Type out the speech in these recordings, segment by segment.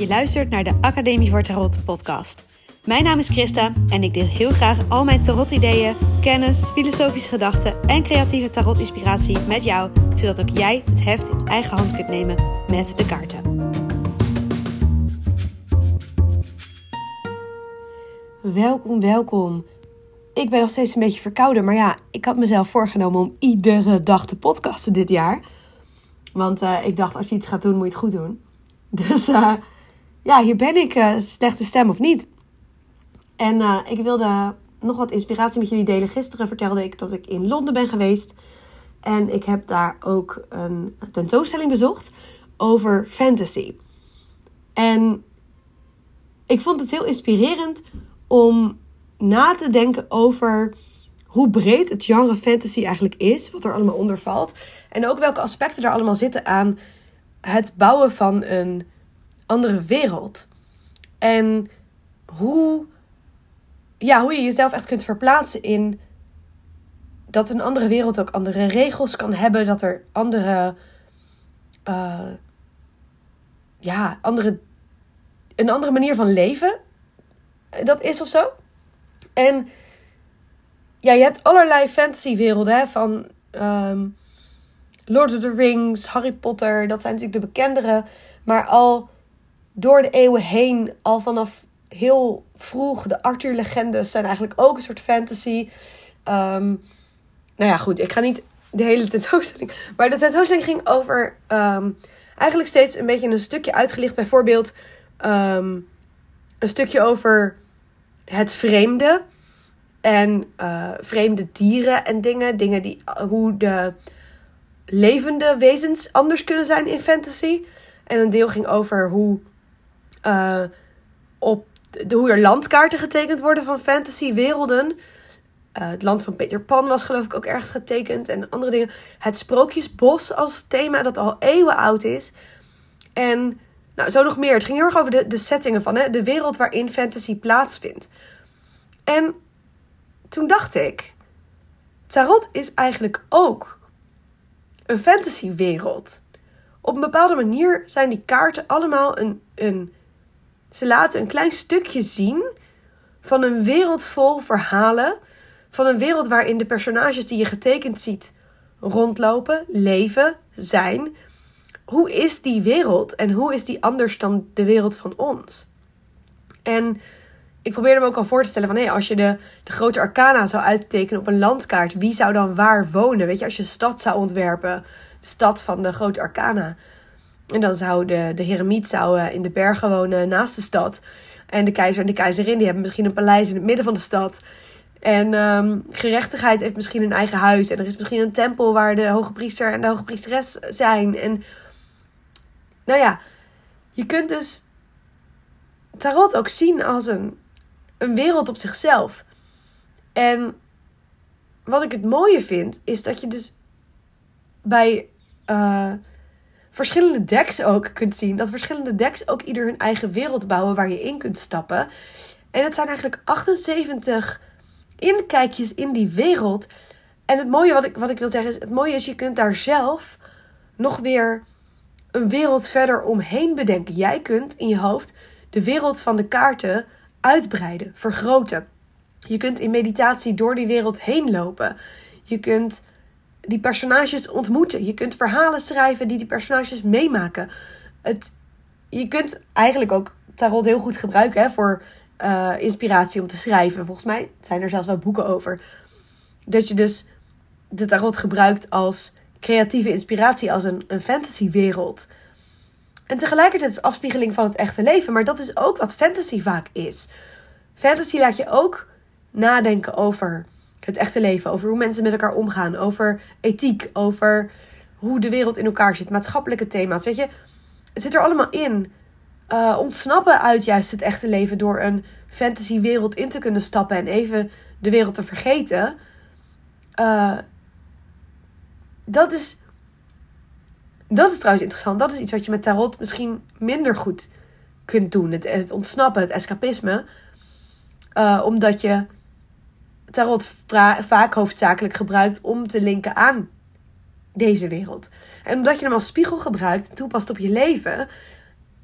Je luistert naar de Academie voor Tarot podcast. Mijn naam is Christa en ik deel heel graag al mijn tarot-ideeën, kennis, filosofische gedachten en creatieve tarot-inspiratie met jou, zodat ook jij het heft in eigen hand kunt nemen met de kaarten. Welkom, welkom. Ik ben nog steeds een beetje verkouden, maar ja, ik had mezelf voorgenomen om iedere dag te podcasten dit jaar. Want uh, ik dacht, als je iets gaat doen, moet je het goed doen. Dus uh, ja, hier ben ik, uh, slechte stem of niet. En ik wilde nog wat inspiratie met jullie delen. Gisteren vertelde ik dat ik in Londen ben geweest. En ik heb daar ook een tentoonstelling bezocht over fantasy. En ik vond het heel inspirerend om na te denken over hoe breed het genre fantasy eigenlijk is, wat er allemaal onder valt. En ook welke aspecten er allemaal zitten aan het bouwen van een andere wereld. En hoe, ja, hoe je jezelf echt kunt verplaatsen in dat een andere wereld ook andere regels kan hebben. Dat er andere, uh, ja, andere, een andere manier van leven dat is of zo. En ja, je hebt allerlei fantasywerelden hè, van um, Lord of the Rings, Harry Potter. Dat zijn natuurlijk de bekendere. Maar al door de eeuwen heen, al vanaf heel vroeg, de Arthur-legendes zijn eigenlijk ook een soort fantasy. Um, nou ja, goed, ik ga niet de hele tentoonstelling. Maar de tentoonstelling ging over um, eigenlijk steeds een beetje een stukje uitgelicht. Bijvoorbeeld um, een stukje over het vreemde. En uh, vreemde dieren en dingen. Dingen die, hoe de levende wezens anders kunnen zijn in fantasy. En een deel ging over hoe, uh, op de, hoe er landkaarten getekend worden van fantasy werelden. Uh, het land van Peter Pan was geloof ik ook ergens getekend. En andere dingen. Het sprookjesbos als thema dat al eeuwen oud is. En nou, zo nog meer. Het ging heel erg over de, de settingen van hè, de wereld waarin fantasy plaatsvindt. En toen dacht ik, tarot is eigenlijk ook een fantasywereld. Op een bepaalde manier zijn die kaarten allemaal een, een. Ze laten een klein stukje zien van een wereld vol verhalen. Van een wereld waarin de personages die je getekend ziet rondlopen, leven, zijn. Hoe is die wereld en hoe is die anders dan de wereld van ons? En ik probeerde me ook al voor te stellen van... Hé, als je de, de grote arcana zou uittekenen op een landkaart... wie zou dan waar wonen? Weet je, als je een stad zou ontwerpen... de stad van de grote arcana... en dan zou de, de heremiet zou in de bergen wonen naast de stad... en de keizer en de keizerin... die hebben misschien een paleis in het midden van de stad... En um, gerechtigheid heeft misschien een eigen huis. En er is misschien een tempel waar de hoge priester en de hoge priesteres zijn. En nou ja, je kunt dus tarot ook zien als een een wereld op zichzelf. En wat ik het mooie vind, is dat je dus bij uh, verschillende decks ook kunt zien dat verschillende decks ook ieder hun eigen wereld bouwen waar je in kunt stappen. En het zijn eigenlijk 78 inkijkjes in die wereld. En het mooie wat ik, wat ik wil zeggen is: het mooie is, je kunt daar zelf nog weer een wereld verder omheen bedenken. Jij kunt in je hoofd de wereld van de kaarten uitbreiden, vergroten. Je kunt in meditatie door die wereld heen lopen. Je kunt die personages ontmoeten. Je kunt verhalen schrijven die die personages meemaken. Het, je kunt eigenlijk ook tarot heel goed gebruiken hè, voor uh, inspiratie om te schrijven. Volgens mij zijn er zelfs wel boeken over. Dat je dus de tarot gebruikt als creatieve inspiratie, als een, een fantasywereld. En tegelijkertijd is afspiegeling van het echte leven. Maar dat is ook wat fantasy vaak is. Fantasy laat je ook nadenken over het echte leven. Over hoe mensen met elkaar omgaan. Over ethiek. Over hoe de wereld in elkaar zit. Maatschappelijke thema's. Weet je, het zit er allemaal in. Uh, ontsnappen uit juist het echte leven door een fantasywereld in te kunnen stappen en even de wereld te vergeten. Uh, dat is dat is trouwens interessant. Dat is iets wat je met tarot misschien minder goed kunt doen. Het, ontsnappen, het escapisme. Uh, omdat je tarot vaak hoofdzakelijk gebruikt om te linken aan deze wereld. En omdat je hem als spiegel gebruikt en toepast op je leven,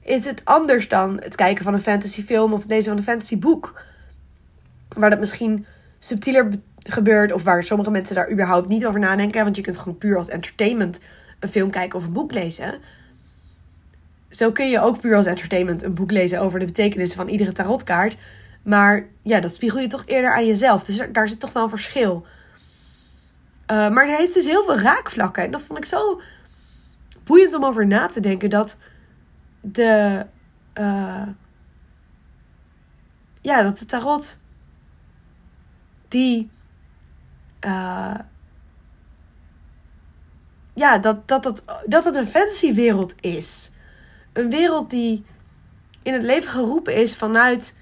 is het anders dan het kijken van een fantasyfilm of het lezen van een fantasyboek. Waar dat misschien subtieler gebeurt of waar sommige mensen daar überhaupt niet over nadenken. Want je kunt gewoon puur als entertainment een film kijken of een boek lezen. Zo kun je ook puur als entertainment een boek lezen over de betekenissen van iedere tarotkaart. Maar ja, dat spiegel je toch eerder aan jezelf. Dus daar zit toch wel een verschil. Uh, maar er heeft dus heel veel raakvlakken. En dat vond ik zo boeiend om over na te denken. Dat de. Uh, ja, dat de tarot. Die. Uh, ja, dat, dat, dat, dat het een fantasywereld is. Een wereld die in het leven geroepen is vanuit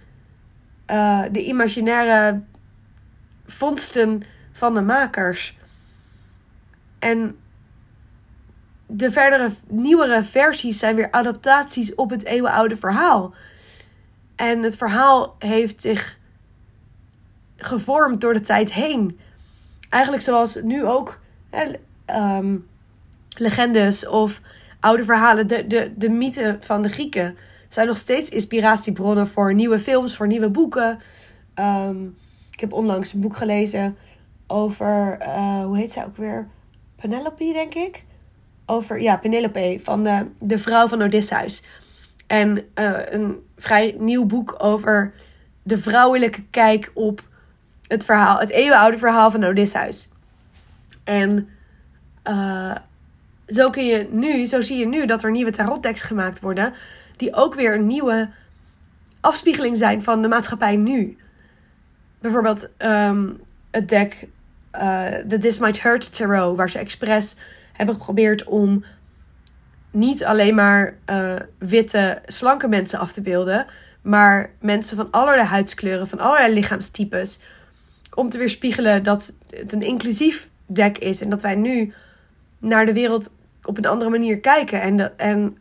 uh, de imaginaire vondsten van de makers. En de verdere, nieuwere versies zijn weer adaptaties op het eeuwenoude verhaal. En het verhaal heeft zich gevormd door de tijd heen. Eigenlijk zoals nu ook hè, ehm, legendes of oude verhalen, de, de, de mythen van de Grieken zijn nog steeds inspiratiebronnen voor nieuwe films, voor nieuwe boeken. Ehm, ik heb onlangs een boek gelezen over, uh, hoe heet zij ook weer? Penelope, denk ik. Over, ja, Penelope, van de, de vrouw van Odysseus. En uh, een vrij nieuw boek over de vrouwelijke kijk op het verhaal, het eeuwenoude verhaal van Odysseus. En uh, zo kun je nu, zo zie je nu dat er nieuwe tarotdecks gemaakt worden die ook weer een nieuwe afspiegeling zijn van de maatschappij nu. Bijvoorbeeld ehm, het deck uh, The This Might Hurt Tarot, waar ze expres hebben geprobeerd om niet alleen maar uh, witte, slanke mensen af te beelden, maar mensen van allerlei huidskleuren, van allerlei lichaamstypes. Om te weerspiegelen dat het een inclusief deck is en dat wij nu naar de wereld op een andere manier kijken. En, en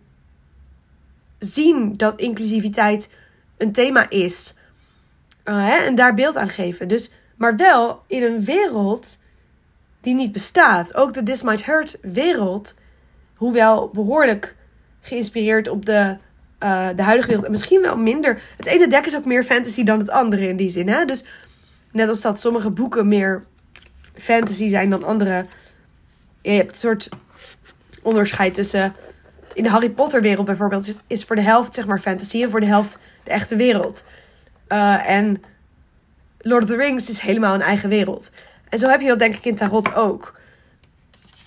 zien dat inclusiviteit een thema is. Uh, hè, en daar beeld aan geven. Dus, maar wel in een wereld die niet bestaat. Ook de This Might Hurt wereld, hoewel behoorlijk geïnspireerd op de, uh, de huidige wereld. En misschien wel minder. Het ene dek is ook meer fantasy dan het andere in die zin. Hè? Dus net als dat sommige boeken meer fantasy zijn dan andere. Je hebt een soort onderscheid tussen in de Harry Potter wereld bijvoorbeeld is, voor de helft zeg maar fantasy en voor de helft de echte wereld. Uh, en Lord of the Rings is helemaal een eigen wereld. En zo heb je dat denk ik in Tarot ook.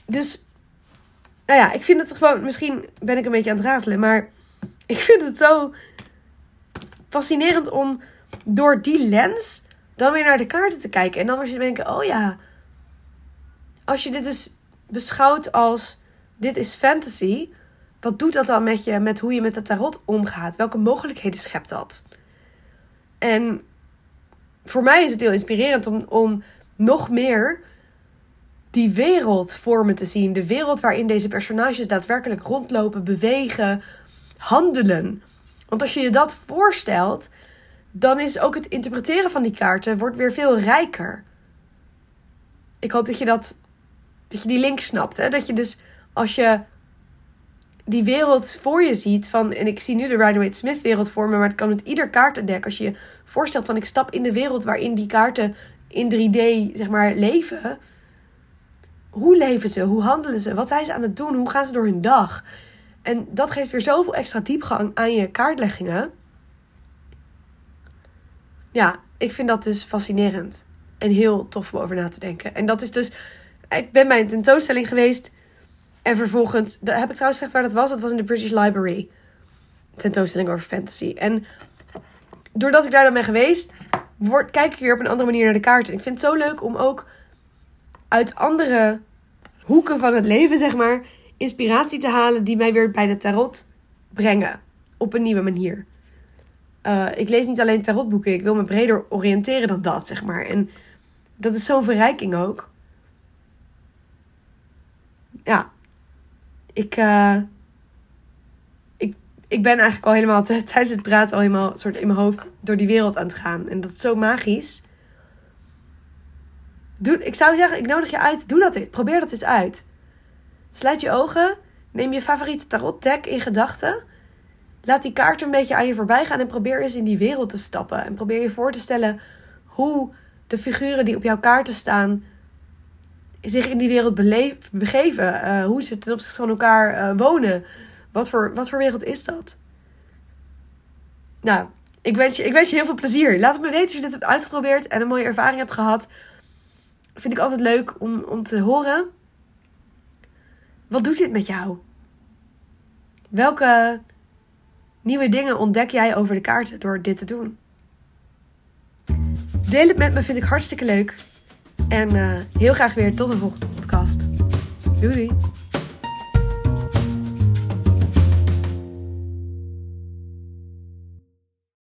Dus, nou ja, ik vind het gewoon, misschien ben ik een beetje aan het ratelen, maar ik vind het zo fascinerend om door die lens dan weer naar de kaarten te kijken. En dan weer te denken, oh ja, als je dit dus beschouwt als dit is fantasy, wat doet dat dan met je, met hoe je met het tarot omgaat? Welke mogelijkheden schept dat? En voor mij is het heel inspirerend om, om nog meer die wereld voor me te zien. De wereld waarin deze personages daadwerkelijk rondlopen, bewegen, handelen. Want als je je dat voorstelt, dan is ook het interpreteren van die kaarten wordt weer veel rijker. Ik hoop dat je dat, dat je die link snapt. Hè? Dat je dus als je die wereld voor je ziet van, en ik zie nu de Rider-Waite Smith wereld voor me, maar het kan met ieder kaartendek. Als je je voorstelt van ik stap in de wereld waarin die kaarten in 3D zeg maar leven. Hoe leven ze? Hoe handelen ze? Wat zijn ze aan het doen? Hoe gaan ze door hun dag? En dat geeft weer zoveel extra diepgang aan je kaartleggingen. Ja, ik vind dat dus fascinerend. En heel tof om over na te denken. En dat is dus. Ik ben bij een tentoonstelling geweest en vervolgens, heb ik trouwens gezegd waar dat was? Dat was in de British Library. Tentoonstelling over fantasy. En doordat ik daar dan ben geweest, kijk ik weer op een andere manier naar de kaarten. Ik vind het zo leuk om ook uit andere hoeken van het leven, zeg maar, inspiratie te halen die mij weer bij de tarot brengen. Op een nieuwe manier. Uh, ik lees niet alleen tarotboeken, ik wil me breder oriënteren dan dat, zeg maar. En dat is zo'n verrijking ook. Ja, ik, uh, ik, ik ben eigenlijk al helemaal tijdens het praten al helemaal soort in mijn hoofd door die wereld aan het gaan. En dat is zo magisch. Doe, ik zou zeggen, ik nodig je uit. Doe dat. Probeer dat eens uit. Sluit je ogen. Neem je favoriete tarot deck in gedachten. laat die kaart een beetje aan je voorbij gaan en probeer eens in die wereld te stappen. En probeer je voor te stellen hoe de figuren die op jouw kaarten staan zich in die wereld begeven. Uh, hoe ze ten opzichte van elkaar uh, wonen. Wat voor, wat voor wereld is dat? Nou, ik wens, je, ik wens je heel veel plezier. Laat het me weten als je dit hebt uitgeprobeerd en een mooie ervaring hebt gehad. Vind ik altijd leuk om, om te horen. Wat doet dit met jou? Welke nieuwe dingen ontdek jij over de kaarten door dit te doen? Deel het met me, vind ik hartstikke leuk. En uh, heel graag weer tot een volgende podcast. Doei.